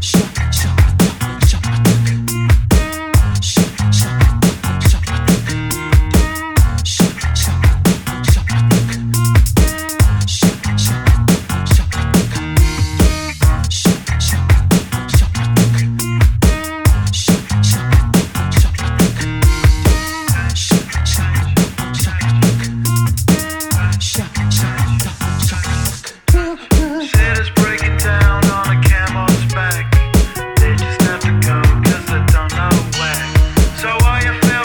Shook.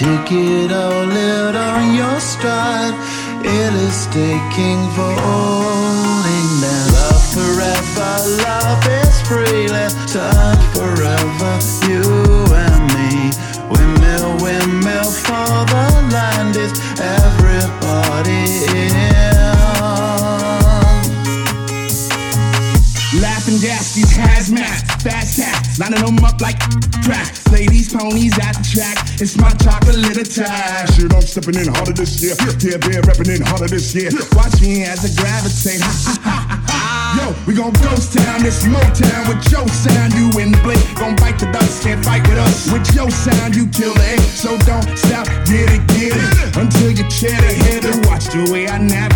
Take it all out on your stride. It is taking for owning now. Love forever, love is freely. Touch forever, you and me. Windmill, windmill for the land is everybody in. Stepping in harder this year. Yeah, bear repping in harder this year. Watch me as I gravitate. Ha, ha, ha, Yo, we gon' ghost town, this Motown with your sound. You in blink, gon' bite the dust, can't fight with us. With your sound, you kill it. So don't stop, get it, get it. Until you chair the head and watch the way I navigate.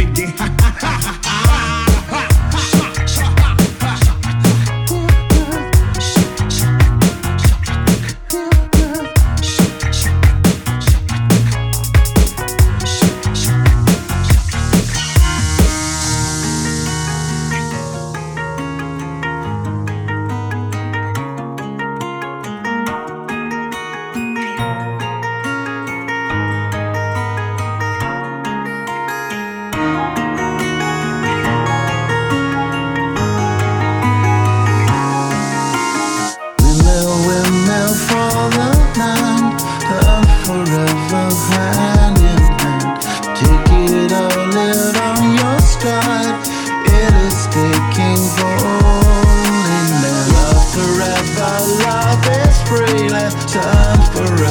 Windmill for